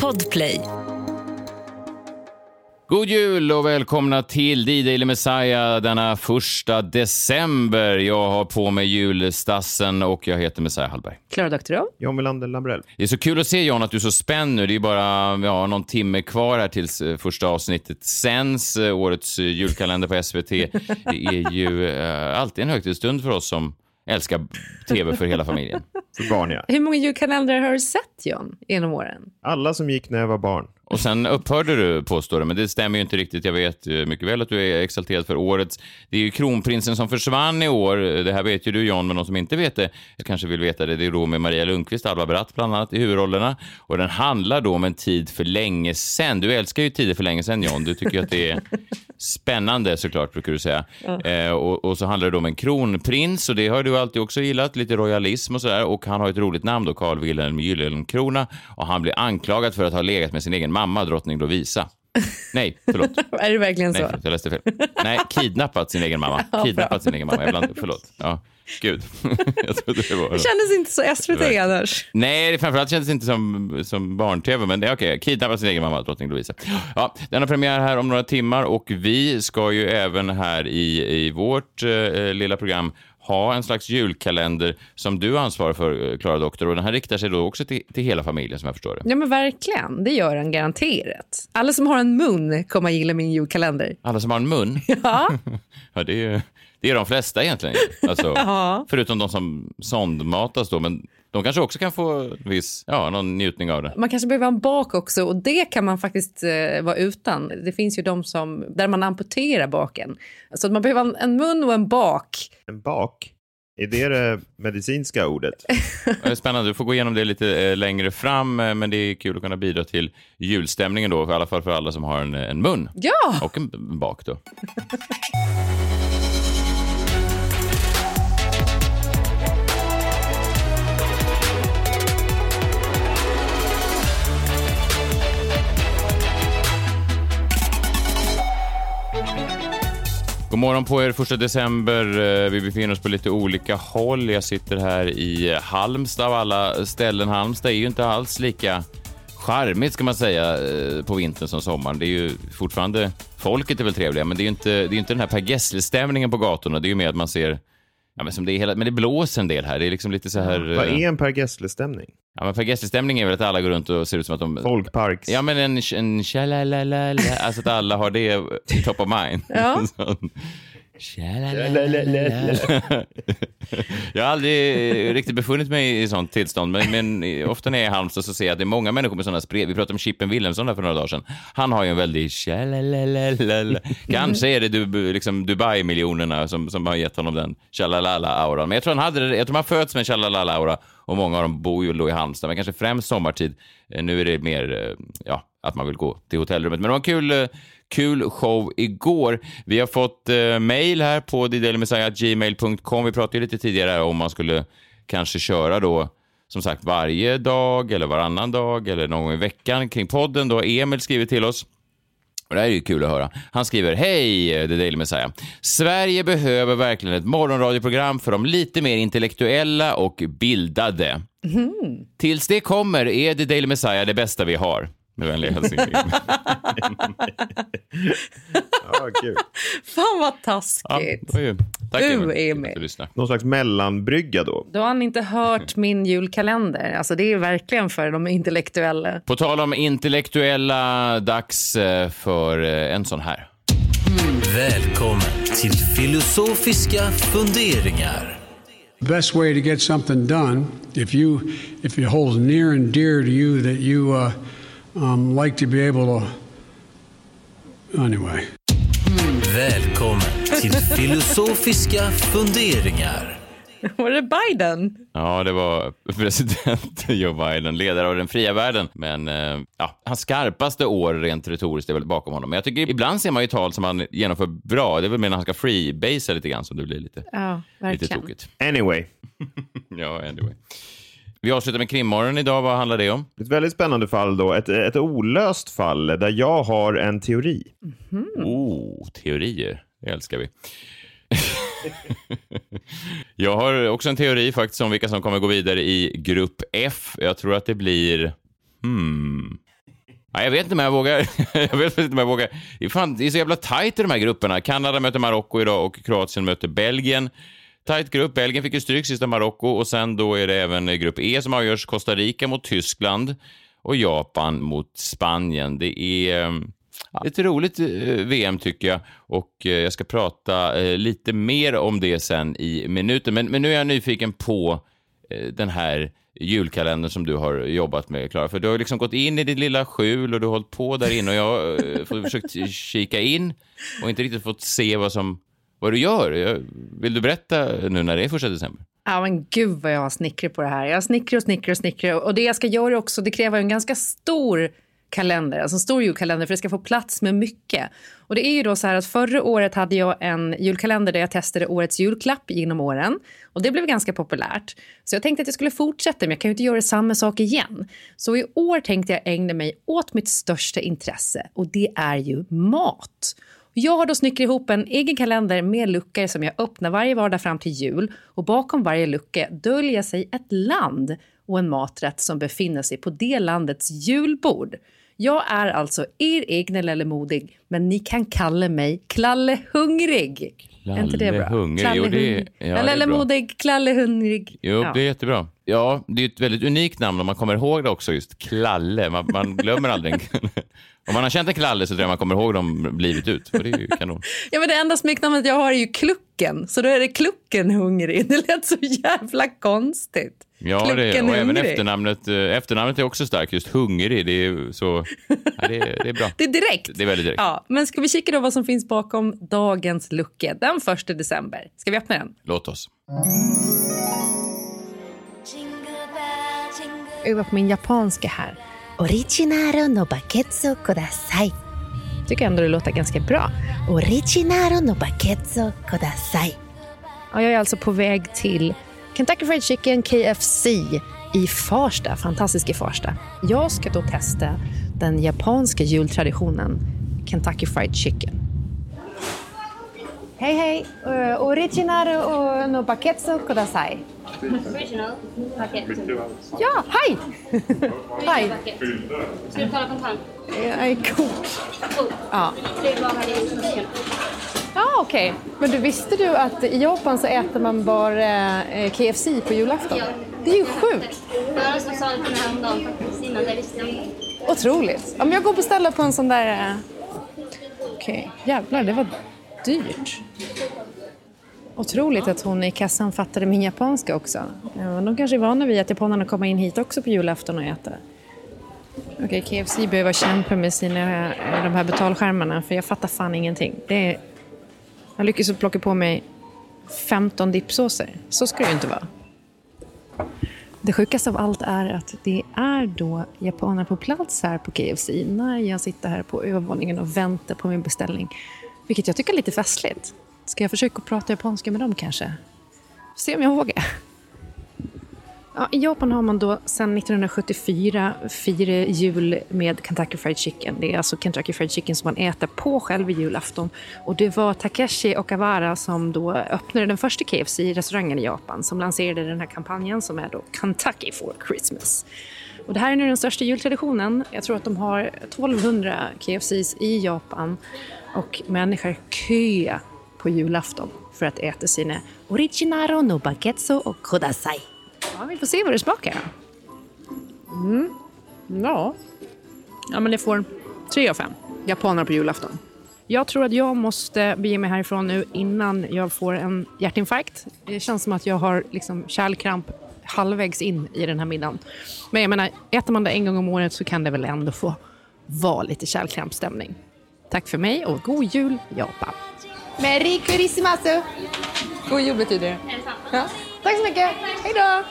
Podplay. God jul och välkomna till D-Daily Messiah denna första december. Jag har på mig julstassen och jag heter Messiah Hallberg. Klara Doktorow. John Melander Lambrell. Det är så kul att se John att du är så spänd nu. Det är bara ja, någon timme kvar här tills eh, första avsnittet sänds. Eh, Årets eh, julkalender på SVT Det är ju eh, alltid en högtidsstund för oss som älskar tv för hela familjen. För barn, ja. Hur många julkalendrar har du sett, John, genom åren? Alla som gick när jag var barn. Och sen upphörde du, påstår du, men det stämmer ju inte riktigt. Jag vet ju mycket väl att du är exalterad för årets. Det är ju kronprinsen som försvann i år. Det här vet ju du John, men de som inte vet det kanske vill veta det. Det är då med Maria Lundqvist, Alva Bratt bland annat i huvudrollerna. Och den handlar då om en tid för länge sen. Du älskar ju tider för länge sen John. Du tycker att det är spännande såklart, brukar du säga. Eh, och, och, så handlar det då om en kronprins och det har du alltid också gillat, lite royalism och sådär. Och han har ett roligt namn då, Carl Wilhelm Gyllenkrona. Och han blir anklagad för att ha legat med sin egen mamma, drottning Lovisa. Nej, förlåt. är det verkligen Nej, så? förlåt, jag läste fel. Nej, kidnappat sin egen mamma. Ja, Kidnappat bra. sin egen mamma. Jag blandade, förlåt. Ja, gud. jag trodde det var... Det kändes inte så SVT annars. Nej, det framförallt kändes inte som, som barn-tv, men det är okej. Kidnappat sin egen mamma, drottning Lovisa. Ja, den har premiär här om några timmar och vi ska ju även här i, i vårt eh, lilla program ha en slags julkalender som du ansvarar för, eh, Klara Doktor. Och den här riktar sig då också till, till hela familjen, som jag förstår det. Ja, men verkligen. Det gör den garanterat. Alla som har en mun kommer att gilla min julkalender. Alla som har en mun, Ja, ja, det är ju det är de flesta egentligen. Alltså, Ja. Förutom de som sondmatas då, men de kanske också kan få viss, ja, någon njutning av det. man kanske behöver en bak också och det kan man faktiskt eh, vara utan. Det finns ju de som, där man amputerar baken. Så att man behöver en, en mun och en bak. En bak. Är det det medicinska ordet? Eh, Spännande, du får gå igenom det lite eh, längre fram, eh, men det är kul att kunna bidra till julstämningen då, i alla fall för alla som har en, en mun Ja! och en bak då. God morgon på er, första december. Eh, vi befinner oss på lite olika håll. Jag sitter här i Halmstad av alla ställen. Halmstad är ju inte alls lika charmigt ska man säga eh, på vintern som sommaren. Det är ju fortfarande, folket är väl trevliga, men det är ju inte, det är ju inte den här Per Gessle-stämningen på gatorna. Det är ju mer att man ser, ja men som det är hela, men det blåser en del här. Det är liksom lite så här... Vad eh, är en Per Gessle-stämning? Ja men Per Gessle-stämning är väl att alla går runt och ser ut som att de... Folkparks... Ja, men en, en tjalalalala, alltså att alla har det top of mind. Ja. Jag har aldrig riktigt befunnit mig i sånt tillstånd, men, men ofta när jag är i Halmstad så ser jag att det är många människor med sådana spred. Vi pratade om Chippen Wilhelmsson för några dagar sedan. Han har ju en väldig. Kanske är det du, liksom Dubai-miljonerna som, som har gett honom den tjalalala-auran. Men jag tror han hade det, jag tror man föds med en tjalalala-aura och många av dem bor ju då i Halmstad, men kanske främst sommartid. Eh, Nu är det mer, eh, ja, att man vill gå till hotellrummet. Men det var en kul, eh, kul show igår. Vi har fått eh, mail här på gmail.com. Vi pratade ju lite tidigare om man skulle kanske köra då som sagt varje dag eller varannan dag eller någon gång i veckan kring podden. Då Emil skrivit till oss. Och det här är ju kul att höra. Han skriver, hej The Daily Messiah. Sverige behöver verkligen ett morgonradioprogram för de lite mer intellektuella och bildade. Tills det kommer är The Daily Messiah det bästa vi har. Med vänliga hälsningar. Ja, kul. Fan vad ja, taskigt. var ju... Tack Du, Emil. Någon slags mellanbrygga då. Då har han inte hört min julkalender. Alltså det är verkligen för de intellektuella. På tal om intellektuella, dags eh, för eh, en sån här. Välkommen till filosofiska funderingar. The best way to get something done, if you if it holds near and dear to you that you uh, um, like to be able to. Anyway. Välkommen till filosofiska funderingar. Var det Biden? Ja, det var president Joe Biden, ledare av den fria världen. Men eh, ja, hans skarpaste år rent retoriskt är väl bakom honom. Men jag tycker ibland ser man ju tal som han genomför bra. Det är väl mer när han ska freebasea lite grann som det blir lite, Ja, lite tokigt. Anyway, Ja, anyway. Vi avslutar med krimmorgon idag. Vad handlar det om? ett väldigt spännande fall då. Ett, ett olöst fall där jag har en teori. Oh, teorier. Det älskar vi. jag har också en teori faktiskt om vilka som kommer gå vidare i grupp F. Jag tror att det blir... Hmm. Ja, jag vet inte om jag vågar. jag vet inte om jag vågar. Det är, fan, det är så jävla tajt i de här grupperna. Kanada möter Marocko idag och Kroatien möter Belgien. Tajt grupp. Belgien fick ju stryk sist av Marocko och sen då är det även eh, grupp E som avgörs. Costa Rica mot Tyskland och Japan mot Spanien. Det är eh, ett roligt eh, VM tycker jag och jag ska prata lite mer om det sen i minuten. Men, men nu är jag nyfiken på den här julkalendern som du har jobbat med, Klara. För du har liksom gått in i ditt lilla skjul och du har hållit på där inne och jag har försökt kika in och inte riktigt fått se vad, som, vad du gör. Vill du berätta nu när det är första december? Ja, men gud vad jag har snickrat på det här. Jag snickrar och snickrar och snickrar. Och det jag ska göra också, det kräver en ganska stor kalender, alltså en stor julkalender för det ska få plats med mycket. Och det är ju då så här att förra året hade jag en julkalender där jag testade årets julklapp genom åren. Och det blev ganska populärt. Så jag tänkte att jag skulle fortsätta, men jag kan ju inte göra samma sak igen. Så i år tänkte jag ägna mig åt mitt största intresse och det är ju mat. Jag har då snickrat ihop en egen kalender med luckor som jag öppnar varje vardag fram till jul. Och bakom varje lucka döljer sig ett land och en maträtt som befinner sig på det landets julbord. Jag är alltså er egna Lelle Modig, men ni kan kalla mig Klalle Hungrig. är inte det bra? Klalle Hungrig, Klalle jo, det- ja, är Lelle bra. Modig, Klalle Hungrig. Jo, Ja. det är jättebra. Ja, det är ett väldigt unikt namn om man kommer ihåg det också, just Klalle. Man, man glömmer aldrig Om man har känt en Klalle så tror jag man kommer ihåg dem livet ut. För det är ju kanon. Ja, men det enda smeknamnet jag har är ju Klucken, så då är det Klucken Hungrig. Det lät så jävla konstigt. Ja, det, och även Hungrig. efternamnet, eh, efternamnet är också starkt, just Hungrig. Det är så... Ja, det, är- det är bra. Det är direkt. Det är väldigt direkt. Ja, men ska vi kika då vad som finns bakom dagens lucka den 1 december? Ska vi öppna den? Låt oss. Jag Öva på min japanska här. Originaro no baketsu kudasai. Tycker ändå det låter ganska bra. Originaro no baketsu kudasai. Ja, jag är alltså på väg till Kentucky Fried Chicken, KFC, i Farsta, fantastiska Farsta. Jag ska då testa den japanska jultraditionen Kentucky Fried Chicken. Hej hej! Eh, uh, original no baketsu kudasai. Original paket. Ja, hej! hej! Ska du betala kontant? Jag är kort. Ja. Ja, okej. Men du, visste du att i Japan så äter man bara eh, KFC på julafton? Ja. Det är ju sjukt. Det var någon som sa det till mig häromdagen faktiskt innan, det visste jag inte. Otroligt. Om jag går och beställer på en sån där... eh, Okej, jävlar, det var dyrt. Otroligt att hon i kassan fattade min japanska också. De kanske är vana vid att japanerna kommer in hit också på julafton och äter. Okej, KFC behöver kämpa med sina, eh, de här betalskärmarna för jag fattar fan ingenting. Det är, jag lyckas plocka på mig 15 dippsåser. Så ska det ju inte vara. Det sjukaste av allt är att det är då japaner på plats här på KFC när jag sitter här på övervåningen och väntar på min beställning. Vilket jag tycker är lite festligt. Ska jag försöka prata japanska med dem kanske? Se om jag vågar. Ja, I Japan har man då sedan 1974 firat jul med Kentucky Fried Chicken. Det är alltså Kentucky Fried Chicken som man äter på själva julafton. Och det var Takeshi Okawara som då öppnade den första KFC-restaurangen i Japan som lanserade den här kampanjen som är då Kentucky for Christmas. Och det här är nu den största jultraditionen. Jag tror att de har 1200 KFCs i Japan och människor köar på julafton för att äta sina Originaro no baguetzo och kodasai. Ja, vi får se vad det smakar. Mm. Ja. ja, men det får tre av fem. Japaner på julafton. Jag tror att jag måste bege mig härifrån nu innan jag får en hjärtinfarkt. Det känns som att jag har liksom kärlkramp halvvägs in i den här middagen. Men jag menar, äter man det en gång om året så kan det väl ändå få vara lite kärlkrampsstämning. Tack för mig och god jul Japan! Merry Christmas! God jul betyder det. Ja. Tack så mycket. Hej då!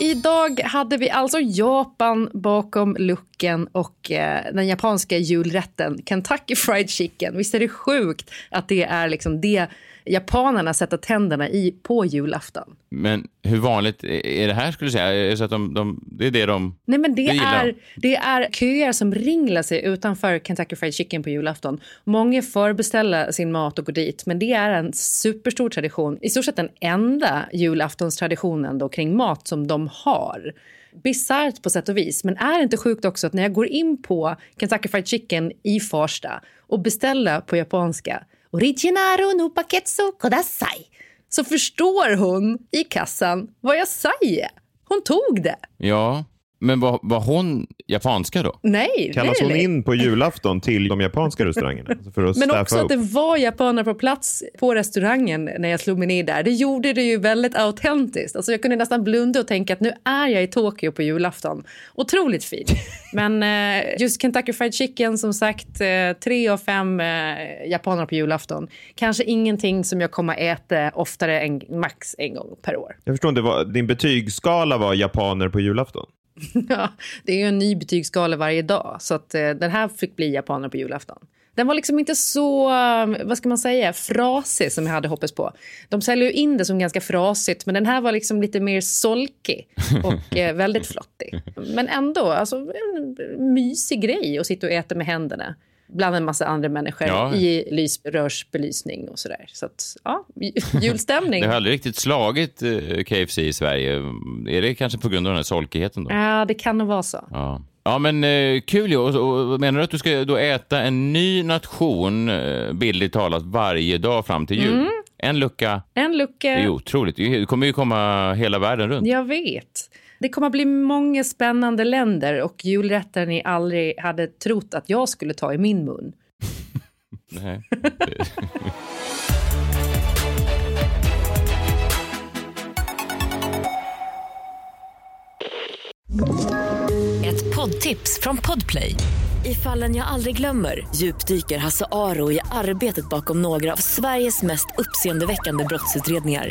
Idag hade vi alltså Japan bakom lucken och eh, den japanska julrätten Kentucky Fried Chicken. Visst är det sjukt att det är liksom det japanerna sätta tänderna i på julafton. Men hur vanligt är det här skulle du säga? Är det så att de, de, det är det de... Nej, men det, är, det är köer som ringlar sig utanför Kentucky Fried Chicken på julafton. Många förbeställer sin mat och går dit, men det är en superstor tradition. I stort sett den enda julaftonstraditionen då kring mat som de har. Bisarrt på sätt och vis, men är det inte sjukt också att när jag går in på Kentucky Fried Chicken i Farsta och beställer på japanska Originaro no paketsu kodasai så förstår hon i kassan vad jag säger. Hon tog det. Ja, men var, var hon japanska då? Nej, Kallas nej, hon nej. in på julafton till de japanska restaurangerna? Alltså För att Men också upp. att det var japaner på plats på restaurangen när jag slog mig ner där. Det gjorde det ju väldigt autentiskt. Alltså jag kunde nästan blunda och tänka att nu är jag i Tokyo på julafton. Otroligt fint. Men eh, just Kentucky Fried Chicken, som sagt, eh, tre av fem eh, japaner på julafton. Kanske ingenting som jag kommer äta oftare än max en gång per år. Jag förstår inte, vad, din betygsskala var japaner på julafton? Ja, det är ju en ny betygsskala varje dag, så att, eh, den här fick bli japaner på julafton. Den var liksom inte så, eh, vad ska man säga, frasig som jag hade hoppats på. De säljer ju in det som ganska frasigt, men den här var liksom lite mer solkig och eh, väldigt flottig. Men ändå, alltså en mysig grej att sitta och äta med händerna bland en massa andra människor Ja. i lysrörsbelysning och sådär. Så att, ja, julstämning. Det har aldrig riktigt slagit eh, KFC i Sverige. Är det kanske på grund av den här solkigheten då? Ja, det kan nog vara så. Ja. Ja men eh, kul ju. Och, och, menar du att du ska då äta en ny nation, eh, bildligt talat, varje dag fram till jul? En lucka, En lucka. det är otroligt. Det kommer ju komma hela världen runt. Jag vet. Det kommer att bli många spännande länder och julrätter ni aldrig hade trott att jag skulle ta i min mun. Nej. Ett poddtips från Podplay. I fallen jag aldrig glömmer djupdyker Hasse Aro i arbetet bakom några av Sveriges mest uppseendeväckande brottsutredningar.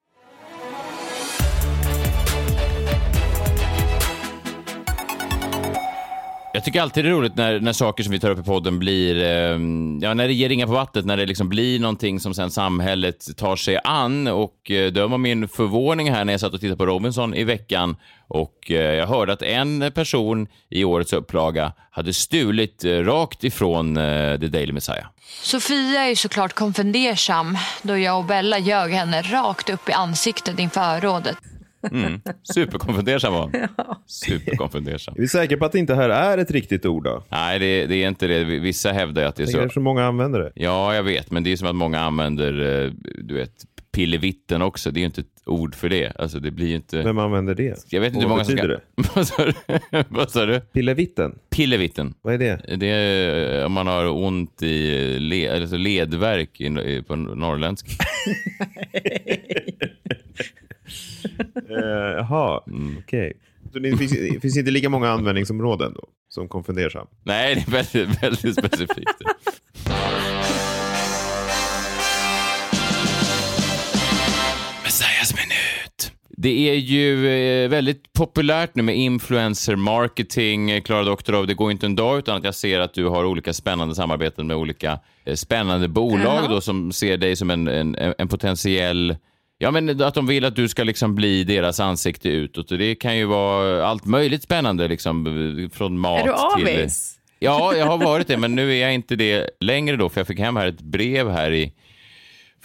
Jag tycker alltid det är roligt när, när saker som vi tar upp i podden blir, eh, ja när det ger ringar på vattnet, när det liksom blir någonting som sen samhället tar sig an och eh, döm om min förvåning här när jag satt och tittade på Robinson i veckan och eh, jag hörde att en person i årets upplaga hade stulit eh, rakt ifrån eh, The Daily Messiah. Sofia är ju såklart konfundersam då jag och Bella ljög henne rakt upp i ansiktet inför rådet. Mm. Superkonfundersam var han. Superkonfundersam. Är vi säkra på att det inte här är ett riktigt ord då? Nej, det, det är inte det. Vissa hävdar att det är Det är så. så många använder det. Ja, jag vet, men det är som att många använder, eh, du vet, pillevitten också. Det är ju inte ett ord för det. Alltså, det blir ju inte... Vem använder det? Jag vet inte hur många vad som betyder ska... Vad sa du? Vad sa du? Pillevitten? Pillevitten. Vad är det? Det är eh, om man har ont i le, alltså ledverk på norrländska. Eh, Jaha, Mm. okej. Så det finns, det finns inte lika många användningsområden då, som konfundersam? Nej, det är väldigt, väldigt specifikt. Det är ju eh, väldigt populärt nu med influencer marketing. Eh, Klara Doktorov, det går inte en dag utan att jag ser att du har olika spännande samarbeten med olika eh, spännande bolag då, som ser dig som en, en, en potentiell Ja, men att de vill att du ska liksom bli deras ansikte utåt. Och det kan ju vara allt möjligt spännande, liksom, från mat Är du till... avis? Ja, jag har varit det, men nu är jag inte det längre då, för jag fick hem här ett brev här i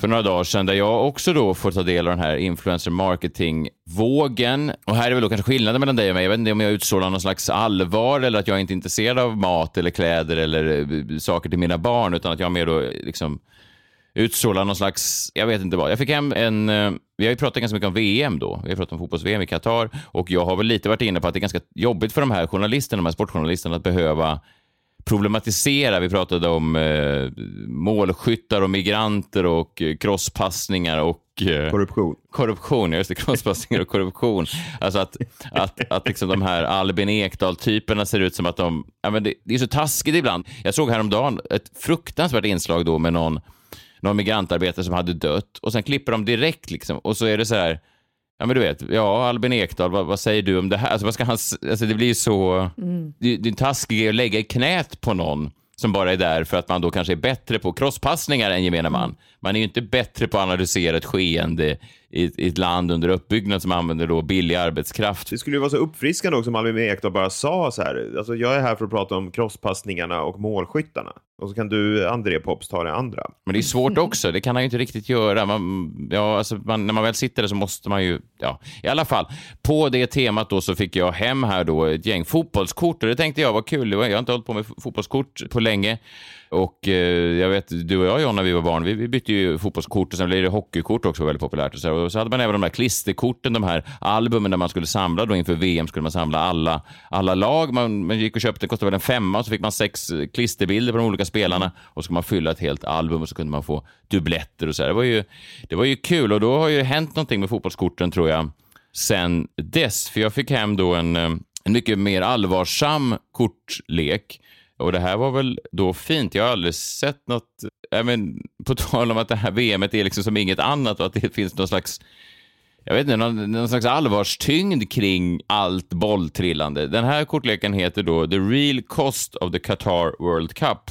för några dagar sedan där jag också då får ta del av den här influencer marketing-vågen. Och här är väl då kanske skillnaden mellan dig och mig. Jag vet inte om jag utstrålar någon slags allvar eller att jag inte är intresserad av mat eller kläder eller eh, saker till mina barn, utan att jag mer då liksom utstrålar någon slags, jag vet inte vad. Jag fick hem en, eh, vi har ju pratat ganska mycket om VM då, vi har pratat om fotbolls-VM i Qatar och jag har väl lite varit inne på att det är ganska jobbigt för de här journalisterna, de här sportjournalisterna att behöva problematisera. Vi pratade om eh, målskyttar och migranter och eh, crosspassningar och eh, korruption. Korruption, ja, just det. Crosspassningar och korruption. Alltså att, att, att liksom de här Albin Ekdal-typerna ser ut som att de... Ja, men det, det är så taskigt ibland. Jag såg häromdagen ett fruktansvärt inslag då med någon, någon migrantarbetare som hade dött och sen klipper de direkt liksom och så är det så här Ja, men du vet, ja, Albin Ekdal, vad, vad säger du om det här? Alltså, vad ska han, alltså, det blir ju så... Mm. Det, det är taskigt att lägga i knät på någon som bara är där för att man då kanske är bättre på crosspassningar än gemene man. Man är ju inte bättre på att analysera ett skeende i, i ett land under uppbyggnad som använder då billig arbetskraft. Det skulle ju vara så uppfriskande också om Albin Ekdal bara sa så här. Alltså jag är här för att prata om crosspassningarna och målskyttarna. Och så kan du, André Pops, ta det andra. Men det är svårt också. Det kan han ju inte riktigt göra. Man, ja, alltså man, när man väl sitter där så måste man ju... Ja, I alla fall, på det temat då så fick jag hem här då ett gäng fotbollskort och det tänkte jag var kul. Jag har inte hållit på med fotbollskort på länge. Och eh, jag vet, du och jag John, när vi var barn, vi, vi bytte ju fotbollskort och sen blev det hockeykort också väldigt populärt. Och så, och så hade man även de här klisterkorten, de här albumen där man skulle samla då inför VM skulle man samla alla, alla lag. Man, man gick och köpte, det kostade väl en femma och så fick man sex eh, klisterbilder på de olika spelarna och så skulle man fylla ett helt album och så kunde man få dubbletter och så. Här. Det var ju, det var ju kul och då har ju hänt någonting med fotbollskorten tror jag sen dess. För jag fick hem då en, eh, en mycket mer allvarsam kortlek och det här var väl då fint. Jag har aldrig sett något, jag men, på tal om att det här VMet är liksom som inget annat och att det finns någon slags jag vet inte, någon, någon slags allvarstyngd kring allt bolltrillande. Den här kortleken heter då The Real Cost of the Qatar World Cup.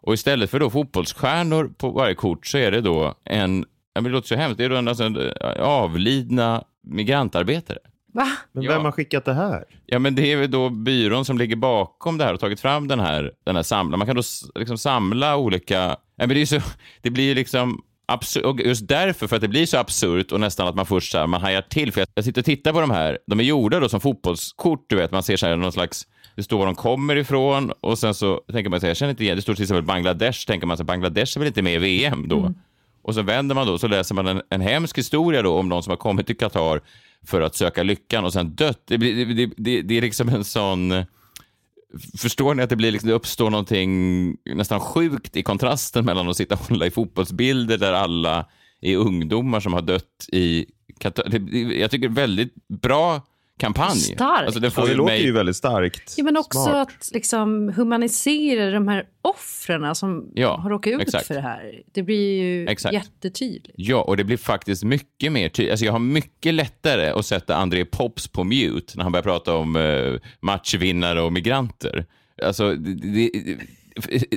Och istället för då fotbollsstjärnor på varje kort så är det då en, det låter så hemskt, det är då en, alltså en eh, avlidna migrantarbetare. Va? Men vem har skickat det här? Ja, men det är väl då byrån som ligger bakom det här och tagit fram den här, den här samla. Man kan då liksom samla olika... Ja, men det, är så, det blir liksom absurt. Och just därför, för att det blir så absurt och nästan att man först så här, man hajar till. För jag, jag sitter och tittar på de här. De är gjorda då som fotbollskort, du vet. Man ser så här någon slags... Det står var de kommer ifrån och sen så tänker man sig, jag känner inte igen, det står till exempel Bangladesh, tänker man sig, Bangladesh är väl inte med i VM då? Mm. Och så vänder man då, så läser man en, en hemsk historia då om någon som har kommit till Qatar för att söka lyckan och sen dött. Det, det, det, det, det är liksom en sån... Förstår ni att det, blir liksom, det uppstår någonting nästan sjukt i kontrasten mellan att sitta och hålla i fotbollsbilder där alla är ungdomar som har dött i Jag tycker väldigt bra kampanj. Starkt. Alltså, det får ja, det låter mig... ju väldigt starkt. Ja, men också Smart. att liksom humanisera de här offren som ja, har råkat ut exakt. för det här. Det blir ju exakt. jättetydligt. Ja, och det blir faktiskt mycket mer tydligt. Alltså, jag har mycket lättare att sätta André Pops på mute när han börjar prata om uh, matchvinnare och migranter. Alltså, det, det,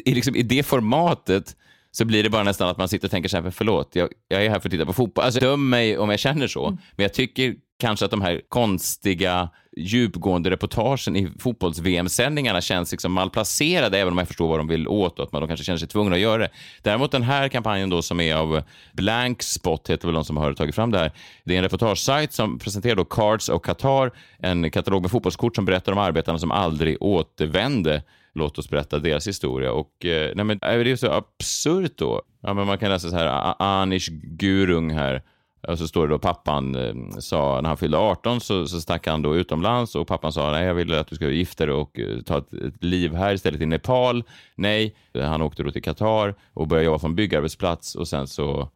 i, liksom, i det formatet så blir det bara nästan att man sitter och tänker så här, förlåt, jag, jag är här för att titta på fotboll. Alltså, döm mig om jag känner så, mm. men jag tycker kanske att de här konstiga djupgående reportagen i fotbolls-VM-sändningarna känns liksom malplacerade, även om jag förstår vad de vill åt och att man kanske känner sig tvungna att göra det. Däremot den här kampanjen då som är av Blank Spot, heter väl de som har tagit fram det här. Det är en reportagesajt som presenterar då Cards of Qatar, en katalog med fotbollskort som berättar om arbetarna som aldrig återvände låt oss berätta deras historia. Och eh, nej, men, det är så absurt då. Ja, men man kan läsa så här, Anish Gurung här, och så står det då pappan eh, sa när han fyllde 18 så, så stack han då utomlands och pappan sa nej jag vill att du ska gifta dig och eh, ta ett, ett, liv här istället i Nepal. Nej, han åkte då till Qatar och började jobba på en byggarbetsplats och sen så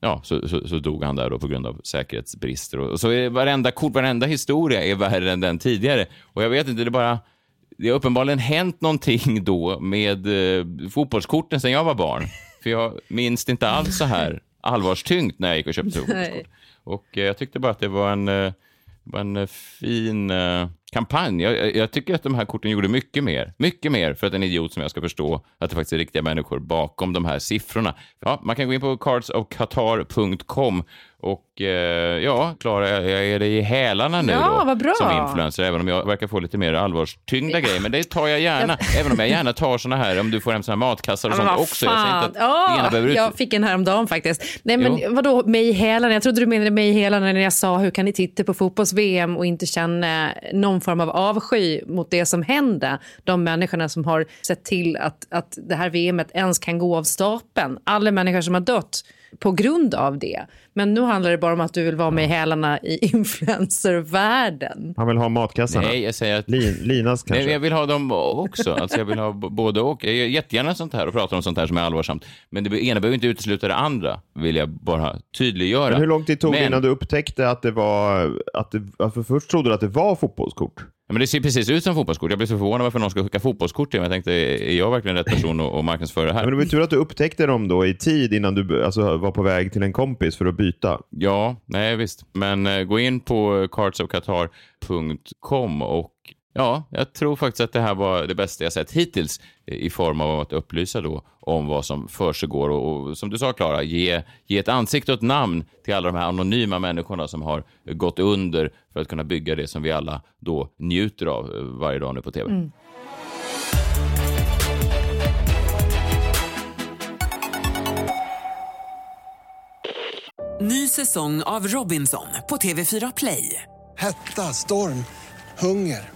Ja, så, så, så, dog han där då på grund av säkerhetsbrister. Och, och så är varenda kort, varenda historia är värre än den tidigare. Och jag vet inte, det är bara... Det har uppenbarligen hänt någonting då med eh, fotbollskorten sen jag var barn. För jag minns det inte alls så här allvarstyngt när jag gick och köpte fotbollskort. Och eh, jag tyckte bara att det var en, eh, var en eh, fin kampanj. Jag, jag, tycker att de här korten gjorde mycket mer. Mycket mer för att en idiot som jag ska förstå att det faktiskt är riktiga människor bakom de här siffrorna. Ja, man kan gå in på cardsofqatar.com och eh, ja, Klara, jag är det i hälarna nu ja, då, vad bra. som influencer, även om jag verkar få lite mer allvarstyngda grejer. Men det tar jag gärna, även om jag gärna tar såna här, om du får hem såna här matkassar och ja, sånt också. Jag säger inte att oh, Jag fick en häromdagen faktiskt. Nej men jo. vadå, mig i hälarna? Jag trodde du menade mig i hälarna när jag sa hur kan ni titta på fotbolls-VM och inte känna någon form av avsky mot det som hände. De människorna som har sett till att, att det här VMet ens kan gå av stapeln. Alla människor som har dött på grund av det. Men nu handlar det bara om att du vill vara med i hälarna i influencervärlden. Han vill ha matkassarna. Nej, jag säger att... Lin, Linas kanske? Nej, jag vill ha dem också. Alltså, jag vill ha både och. Jag gör jättegärna sånt här och pratar om sånt här som är allvarsamt. Men det ena behöver inte utesluta det andra, vill jag bara tydliggöra. Men hur lång tid tog det Men- innan du upptäckte att det var... Att det, för först trodde du att det var fotbollskort? Ja, men det ser precis ut som fotbollskort. Jag blev så förvånad varför någon ska skicka fotbollskort till mig. Jag tänkte, är jag verkligen rätt person att, marknadsföra det här? Men det var tur att du upptäckte dem då i tid innan du alltså, var på väg till en kompis för att byta. Ja, nej visst. Men eh, gå in på cardsofqatar.com och ja, jag tror faktiskt att det här var det bästa jag sett hittills eh, i form av att upplysa då om vad som försiggår och, och som du sa Klara, ge, ge ett ansikte och ett namn till alla de här anonyma människorna som har gått under för att kunna bygga det som vi alla då njuter av eh, varje dag nu på TV. Ny säsong av Robinson på TV4 Play. Hetta, storm, hunger.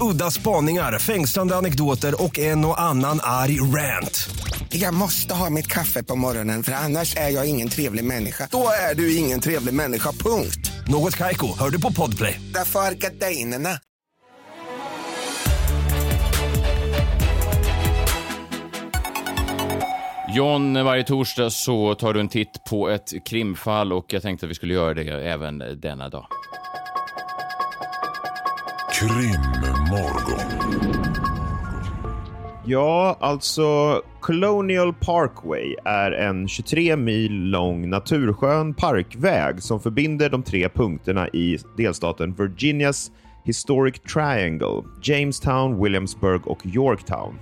Udda spaningar, fängslande anekdoter och en och annan arg rant. Jag måste ha mitt kaffe på morgonen för annars är jag ingen trevlig människa. Då är du ingen trevlig människa, punkt. Något Kaiko, hör du på Podplay. Därför är gardinerna. John, varje torsdag så tar du en titt på ett krimfall och jag tänkte att vi skulle göra det även denna dag. Krimmorgon. Ja, alltså Colonial Parkway är en 23 mil lång naturskön parkväg som förbinder de tre punkterna i delstaten Virginias Historic Triangle, Jamestown, Williamsburg och Yorktown.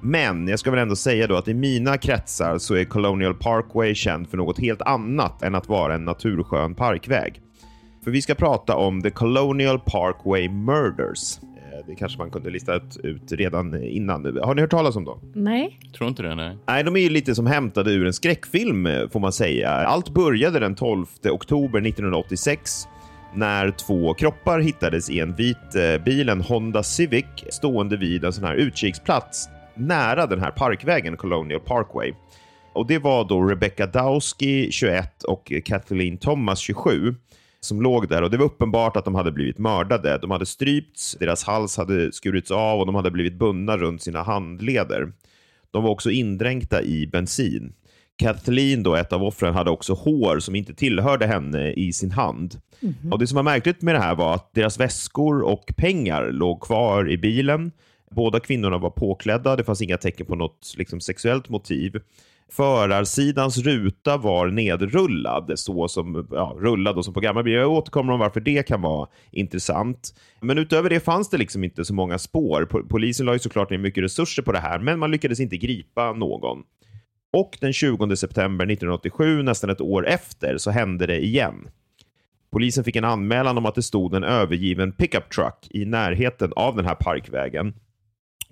Men jag ska väl ändå säga då att i mina kretsar så är Colonial Parkway känd för något helt annat än att vara en naturskön parkväg. För vi ska prata om The Colonial Parkway Murders. Eh, Det kanske man kunde lista ut, ut redan innan. Har ni hört talas om dem? Nej. Tror inte det, nej. Nej, de är ju lite som hämtade ur en skräckfilm eh, får man säga. Allt började den 12 oktober 1986 när två kroppar hittades i en vit eh, bil, en Honda Civic, stående vid en sån här utkiksplats nära den här parkvägen, Colonial Parkway. Och det var då Rebecca Dowski, 21 och Kathleen Thomas, 27 som låg där och det var uppenbart att de hade blivit mördade. De hade strypts, deras hals hade skurits av och de hade blivit bundna runt sina handleder. De var också indränkta i bensin. Kathleen, då, ett av offren, hade också hår som inte tillhörde henne i sin hand. Och Det som var märkligt med det här var att deras väskor och pengar låg kvar i bilen. Båda kvinnorna var påklädda, det fanns inga tecken på något liksom, sexuellt motiv. Förarsidans ruta var nedrullad, så som ja, rullad och som på gamla bilar. Jag återkommer om varför det kan vara intressant. Men utöver det fanns det liksom inte så många spår. Polisen la ju såklart ner mycket resurser på det här, men man lyckades inte gripa någon. Och den 20 september 1987, nästan ett år efter, så hände det igen. Polisen fick en anmälan om att det stod en övergiven pickup truck i närheten av den här parkvägen.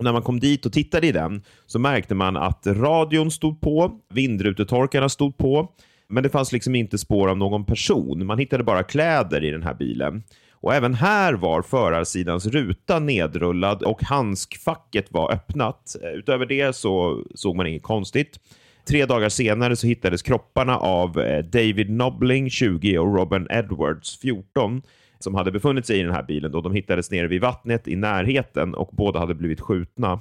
Och när man kom dit och tittade i den så märkte man att radion stod på, vindrutetorkarna stod på, men det fanns liksom inte spår av någon person. Man hittade bara kläder i den här bilen. Och även här var förarsidans ruta nedrullad och handskfacket var öppnat. Utöver det så såg man inget konstigt. Tre dagar senare så hittades kropparna av eh, David Nobling, 20 och Robin Edwards, 14 som hade befunnit sig i den här bilen. Då de hittades nere vid vattnet i närheten och båda hade blivit skjutna.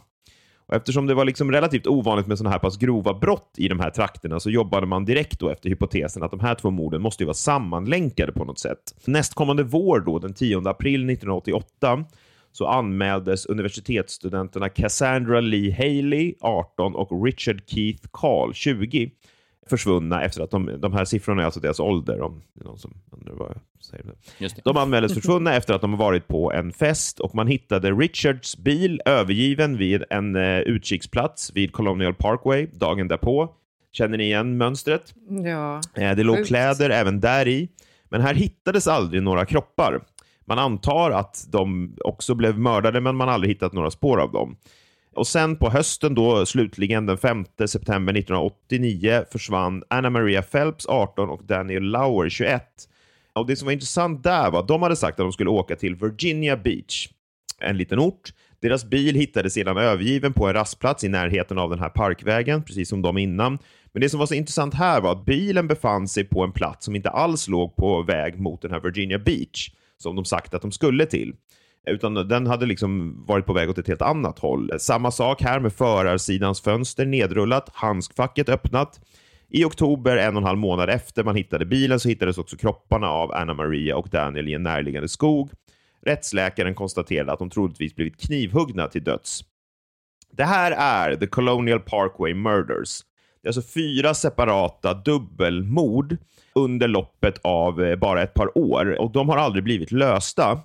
Och eftersom det var liksom relativt ovanligt med sådana här pass grova brott i de här trakterna så jobbade man direkt då efter hypotesen att de här två morden måste ju vara sammanlänkade på något sätt. Nästkommande vår då, den 10 april 1988, så anmäldes universitetsstudenterna Cassandra Lee Haley, 18 och Richard Keith Carl, 20 försvunna efter att de, de här siffrorna är alltså deras ålder om det är någon som undrar vad jag säger. Just det. De anmäldes försvunna efter att de har varit på en fest och man hittade Richards bil övergiven vid en eh, utkiksplats vid Colonial Parkway dagen därpå. Känner ni igen mönstret? Ja. Eh, Det låg Sjukt. kläder även där i, men här hittades aldrig några kroppar. Man antar att de också blev mördade, men man har aldrig hittat några spår av dem. Och sen på hösten då, slutligen den 5 september 1989, försvann Anna Maria Phelps, 18, och Daniel Lauer, 21. Och det som var intressant där var att de hade sagt att de skulle åka till Virginia Beach, en liten ort. Deras bil hittades sedan övergiven på en rastplats i närheten av den här parkvägen, precis som de innan. Men det som var så intressant här var att bilen befann sig på en plats som inte alls låg på väg mot den här Virginia Beach, som de sagt att de skulle till. Utan den hade liksom varit på väg åt ett helt annat håll. Samma sak här med förarsidans fönster nedrullat, handskfacket öppnat. I oktober, en och en halv månad efter man hittade bilen, så hittades också kropparna av Anna Maria och Daniel i en närliggande skog. Rättsläkaren konstaterade att de troligtvis blivit knivhuggna till döds. Det här är The Colonial Parkway Murders. Det är alltså fyra separata dubbelmord under loppet av eh, bara ett par år och de har aldrig blivit lösta.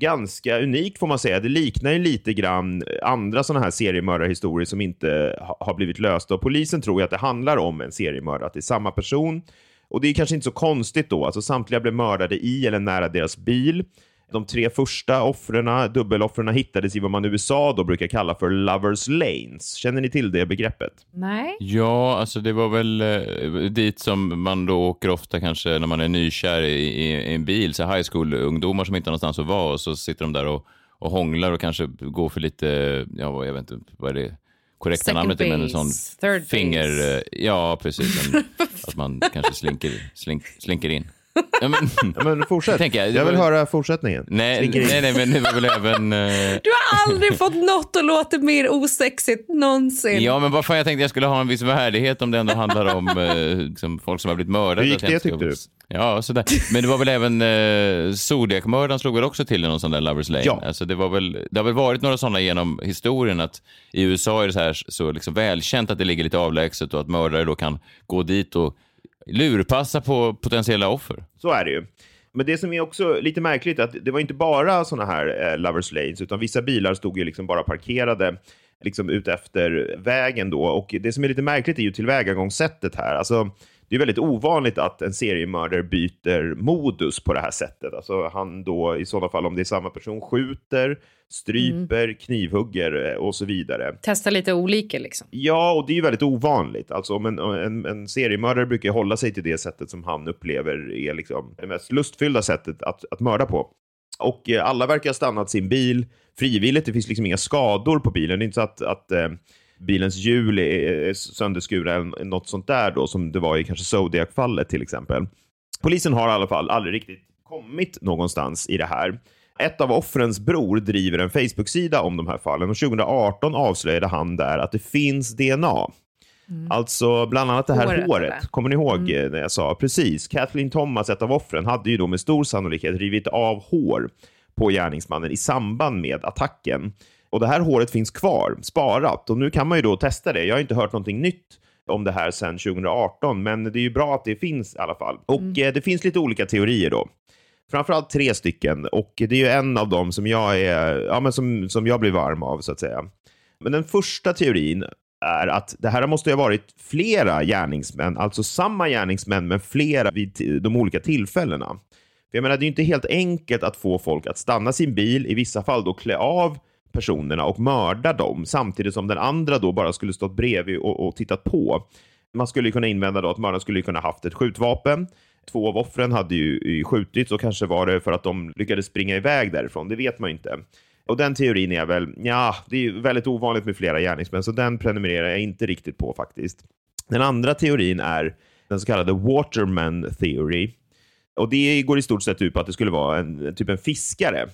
Ganska unikt får man säga. Det liknar ju lite grann andra sådana här seriemördarhistorier som inte har blivit lösta och polisen tror ju att det handlar om en seriemördare, att det är samma person. Och det är kanske inte så konstigt då. Alltså samtliga blev mördade i eller nära deras bil. De tre första offren, dubbeloffren, hittades i vad man i USA då brukar kalla för lovers lanes. Känner ni till det begreppet? Nej. Ja, alltså det var väl eh, dit som man då åker ofta kanske när man är nykär i, i, i en bil. Så high school-ungdomar som inte har någonstans att vara och så sitter de där och, och hånglar och kanske går för lite, ja jag vet inte vad är det korrekta Second namnet är, men en base, sån third finger, base. ja precis, en, att man kanske slinker, slink, slinker in. Ja, men, Ja, men fortsätt. tänker jag, Jag vill höra fortsättningen. Nej, nej, nej, men det var väl även... eh, Du har aldrig fått något att låta mer osexigt någonsin. Ja, men vad fan, jag tänkte jag skulle ha en viss värdighet om det ändå handlar om eh, liksom, folk som har blivit mördade. Hur gick det, tyckte du? Ja, sådär. Men det var väl även eh, Zodiac-mördaren slog väl också till i någon sån där Lovers Lane. Ja. Alltså, det, var väl, det har väl varit några sådana genom historien att i USA är det så, här, så liksom välkänt att det ligger lite avlägset och att mördare då kan gå dit och lurpassa på potentiella offer. Så är det ju. Men det som är också lite märkligt är att det var inte bara sådana här eh, lovers lanes, utan vissa bilar stod ju liksom bara parkerade liksom ut efter vägen då. Och det som är lite märkligt är ju tillvägagångssättet här. Alltså, det är väldigt ovanligt att en seriemördare byter modus på det här sättet. Alltså han då i sådana fall, om det är samma person, skjuter, stryper, knivhugger eh, och så vidare. Testa lite olika liksom. Ja, och det är ju väldigt ovanligt. Alltså, om en, en, en seriemördare brukar hålla sig till det sättet som han upplever är liksom det mest lustfyllda sättet att, att mörda på. Och eh, alla verkar ha stannat sin bil frivilligt. Det finns liksom inga skador på bilen. Det är inte så att, att eh, bilens hjul är, sönderskurna eller något sånt där då, som det var i kanske Zodiac-fallet till exempel. Polisen har i alla fall aldrig riktigt kommit någonstans i det här. Ett av offrens bror driver en Facebook-sida om de här fallen och 2018 avslöjade han där att det finns DNA. Alltså bland annat det här Håret, håret. Kommer ni ihåg eh, när jag sa? Precis. Kathleen Thomas, ett av offren, hade ju då med stor sannolikhet rivit av hår på gärningsmannen i samband med attacken. Och det här håret finns kvar, sparat. Och nu kan man ju då testa det. Jag har inte hört någonting nytt om det här sedan 2018, men det är ju bra att det finns i alla fall. Och eh, det finns lite olika teorier då. Framförallt tre stycken och det är ju en av dem som jag är, ja men som, som jag blir varm av så att säga. Men den första teorin är att det här måste ha varit flera gärningsmän, alltså samma gärningsmän men flera vid de olika tillfällena. För jag menar, det är ju inte helt enkelt att få folk att stanna sin bil, i vissa fall då klä av personerna och mörda dem, samtidigt som den andra då bara skulle stått bredvid och, och tittat på. Man skulle kunna invända då att mördaren skulle kunna haft ett skjutvapen. Två av offren hade ju ju skjutits och kanske var det för att de lyckades springa iväg därifrån. Det vet man ju inte. Och den teorin är väl, ja, det är ju väldigt ovanligt med flera gärningsmän, så den prenumererar jag inte riktigt på faktiskt. Den andra teorin är den så kallade Waterman theory. Och det går i stort sett ut på att det skulle vara en, typ en fiskare.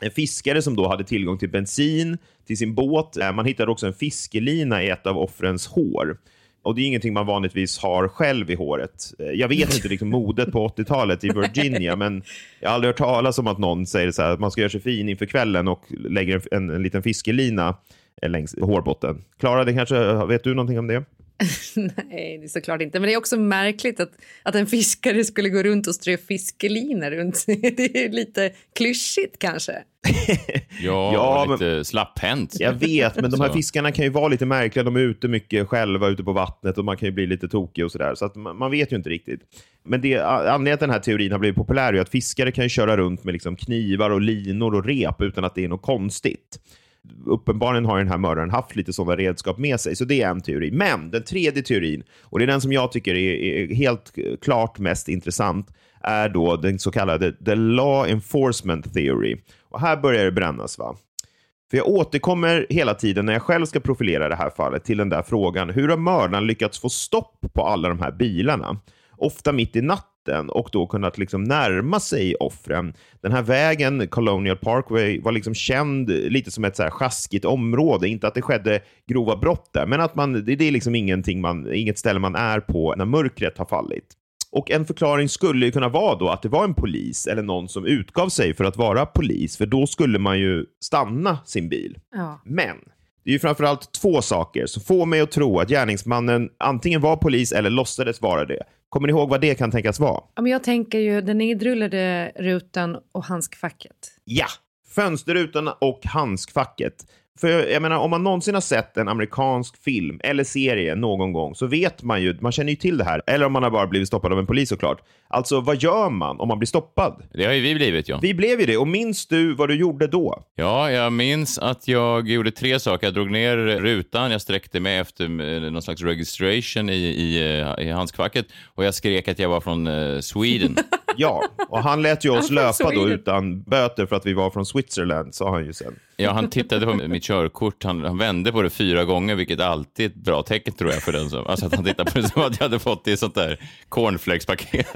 En fiskare som då hade tillgång till bensin till sin båt. Eh, Man hittade också en fiskelina i ett av offrens hår. Och det är ingenting man vanligtvis har själv i håret. Eh, Jag vet inte liksom modet på 80-talet i Virginia, men jag har aldrig hört talas om att någon säger så här, att man ska göra sig fin inför kvällen och lägger en, en, en liten fiskelina eh, längs hårbotten. Klara, det kanske, vet du någonting om det? Nej, det är såklart inte. Men det är också märkligt att, att en fiskare skulle gå runt och strö fiskelinor runt. Det är lite klyschigt kanske. Ja, Ja, lite slapphänt. Jag vet, men de här Så. fiskarna kan ju vara lite märkliga. De är ute mycket själva ute på vattnet och man kan ju bli lite tokig och sådär. Så att man, man vet ju inte riktigt. Men det, anledningen till att den här teorin har blivit populär är ju att fiskare kan ju köra runt med liksom knivar och linor och rep utan att det är något konstigt. Uppenbarligen har den här mördaren haft lite sådana redskap med sig, så det är en teori. Men den tredje teorin, och det är den som jag tycker är, är helt klart mest intressant, är då den så kallade the law enforcement theory. Och här börjar det brännas. va? För jag återkommer hela tiden när jag själv ska profilera det här fallet till den där frågan. Hur har mördaren lyckats få stopp på alla de här bilarna? Ofta mitt i natten och då kunnat liksom närma sig offren. Den här vägen, Colonial Parkway, var liksom känd lite som ett så här sjaskigt område. Inte att det skedde grova brott där, men att man, det, det är liksom ingenting man, inget ställe man är på när mörkret har fallit. Och en förklaring skulle ju kunna vara då att det var en polis eller någon som utgav sig för att vara polis, för då skulle man ju stanna sin bil. Ja. Men det är ju framförallt två saker som får mig att tro att gärningsmannen antingen var polis eller låtsades vara det. Kommer ni ihåg vad det kan tänkas vara? Ja, men jag tänker ju den nedrullade rutan och handskfacket. Ja, fönsterrutan och handskfacket. För jag menar, om man någonsin har sett en amerikansk film eller serie någon gång så vet man ju, man känner ju till det här. Eller om man har bara blivit stoppad av en polis såklart. Alltså, vad gör man om man blir stoppad? Det har ju vi blivit, ja. Vi blev ju det, och minns du vad du gjorde då? Ja, jag minns att jag gjorde tre saker. Jag drog ner rutan, jag sträckte mig efter eh, någon slags registration i, i, eh, i handskfacket och jag skrek att jag var från eh, Sweden. Ja, och han lät ju oss löpa då utan böter för att vi var från Switzerland, sa han ju sen. Ja, han tittade på mitt körkort, han, han vände på det fyra gånger, vilket alltid är ett bra tecken tror jag för den som... Alltså att han tittade på det som att jag hade fått det i sånt där cornflakespaket.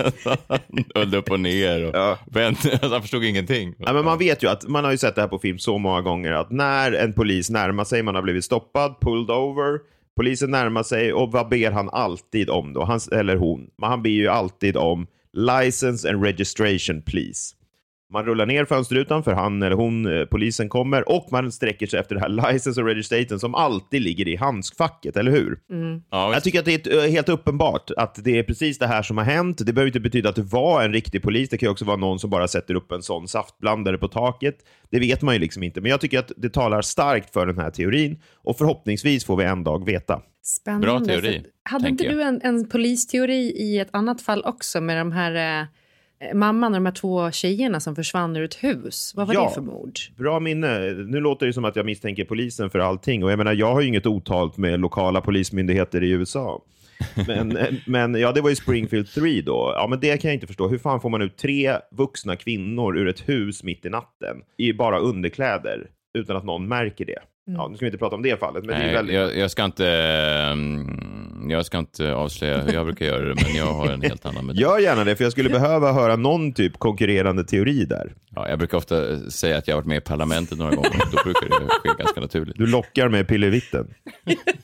Han höll upp och ner och vände, alltså, han förstod ingenting. Ja, men man vet ju att, man har ju sett det här på film så många gånger, att när en polis närmar sig, man har blivit stoppad, pulled over, polisen närmar sig och vad ber han alltid om då? Han, eller hon. Men han ber ju alltid om license and registration please. Man rullar ner fönsterrutan för han eller hon, eh, polisen kommer och man sträcker sig efter det här license och registration som alltid ligger i handskfacket, eller hur? Mm. jag tycker att det är eh, helt uppenbart att det är precis det här som har hänt. Det behöver inte betyda att det var en riktig polis. Det kan ju också vara någon som bara sätter upp en sån saftblandare på taket. Det vet man ju liksom inte. Men jag tycker att det talar starkt för den här teorin och förhoppningsvis får vi en dag veta. Spännande. Bra teori, Hade inte tänker du en, en polisteori i ett annat fall också med de här eh, mamman och de här två tjejerna som försvann ur ett hus? Vad var Ja. det för mord? Bra minne. Nu låter det som att jag misstänker polisen för allting. Och jag menar, jag har ju inget otalt med lokala polismyndigheter i USA. Men, men ja, det var ju Springfield 3 då. Ja, men det kan jag inte förstå. Hur fan får man ut tre vuxna kvinnor ur ett hus mitt i natten i bara underkläder utan att någon märker det? Ja, nu ska vi inte prata om det fallet, men det är Nej, väldigt... jag, jag, ska inte, ehm, jag ska inte avslöja hur jag brukar göra det, men jag har en helt annan metod. Gör gärna det, för jag skulle behöva höra någon typ konkurrerande teori där. Ja, jag brukar ofta säga att jag har varit med i parlamentet några gånger. Då brukar det ske ganska naturligt. Du lockar med pillevitten.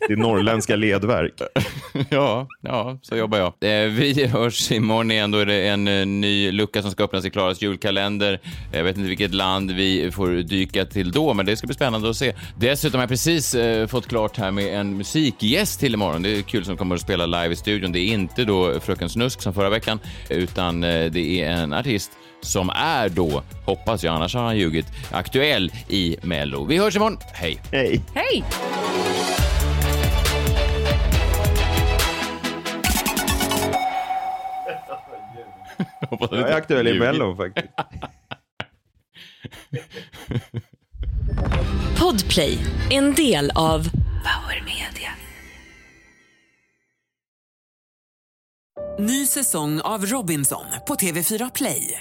Ditt norrländska ledverk. Ja, ja, så jobbar jag. Eh, Vi hörs imorgon igen. Då är det en eh, ny lucka som ska öppnas i Klaras julkalender. Jag vet inte vilket land vi får dyka till då, men det ska bli spännande att se. Dessutom har jag precis eh, fått klart här med en musikgäst till imorgon. Det är kul som kommer att spela live i studion. Det är inte då Fröken Snusk som förra veckan, utan det är en artist som är då, hoppas jag, annars har han ljugit, aktuell i Mello. Vi hörs imorgon. Hej! Hej! Hej! Hoppas Jag är aktuell i Mello faktiskt. Podplay, en del av Power Media. Ny säsong av Robinson på TV4 Play.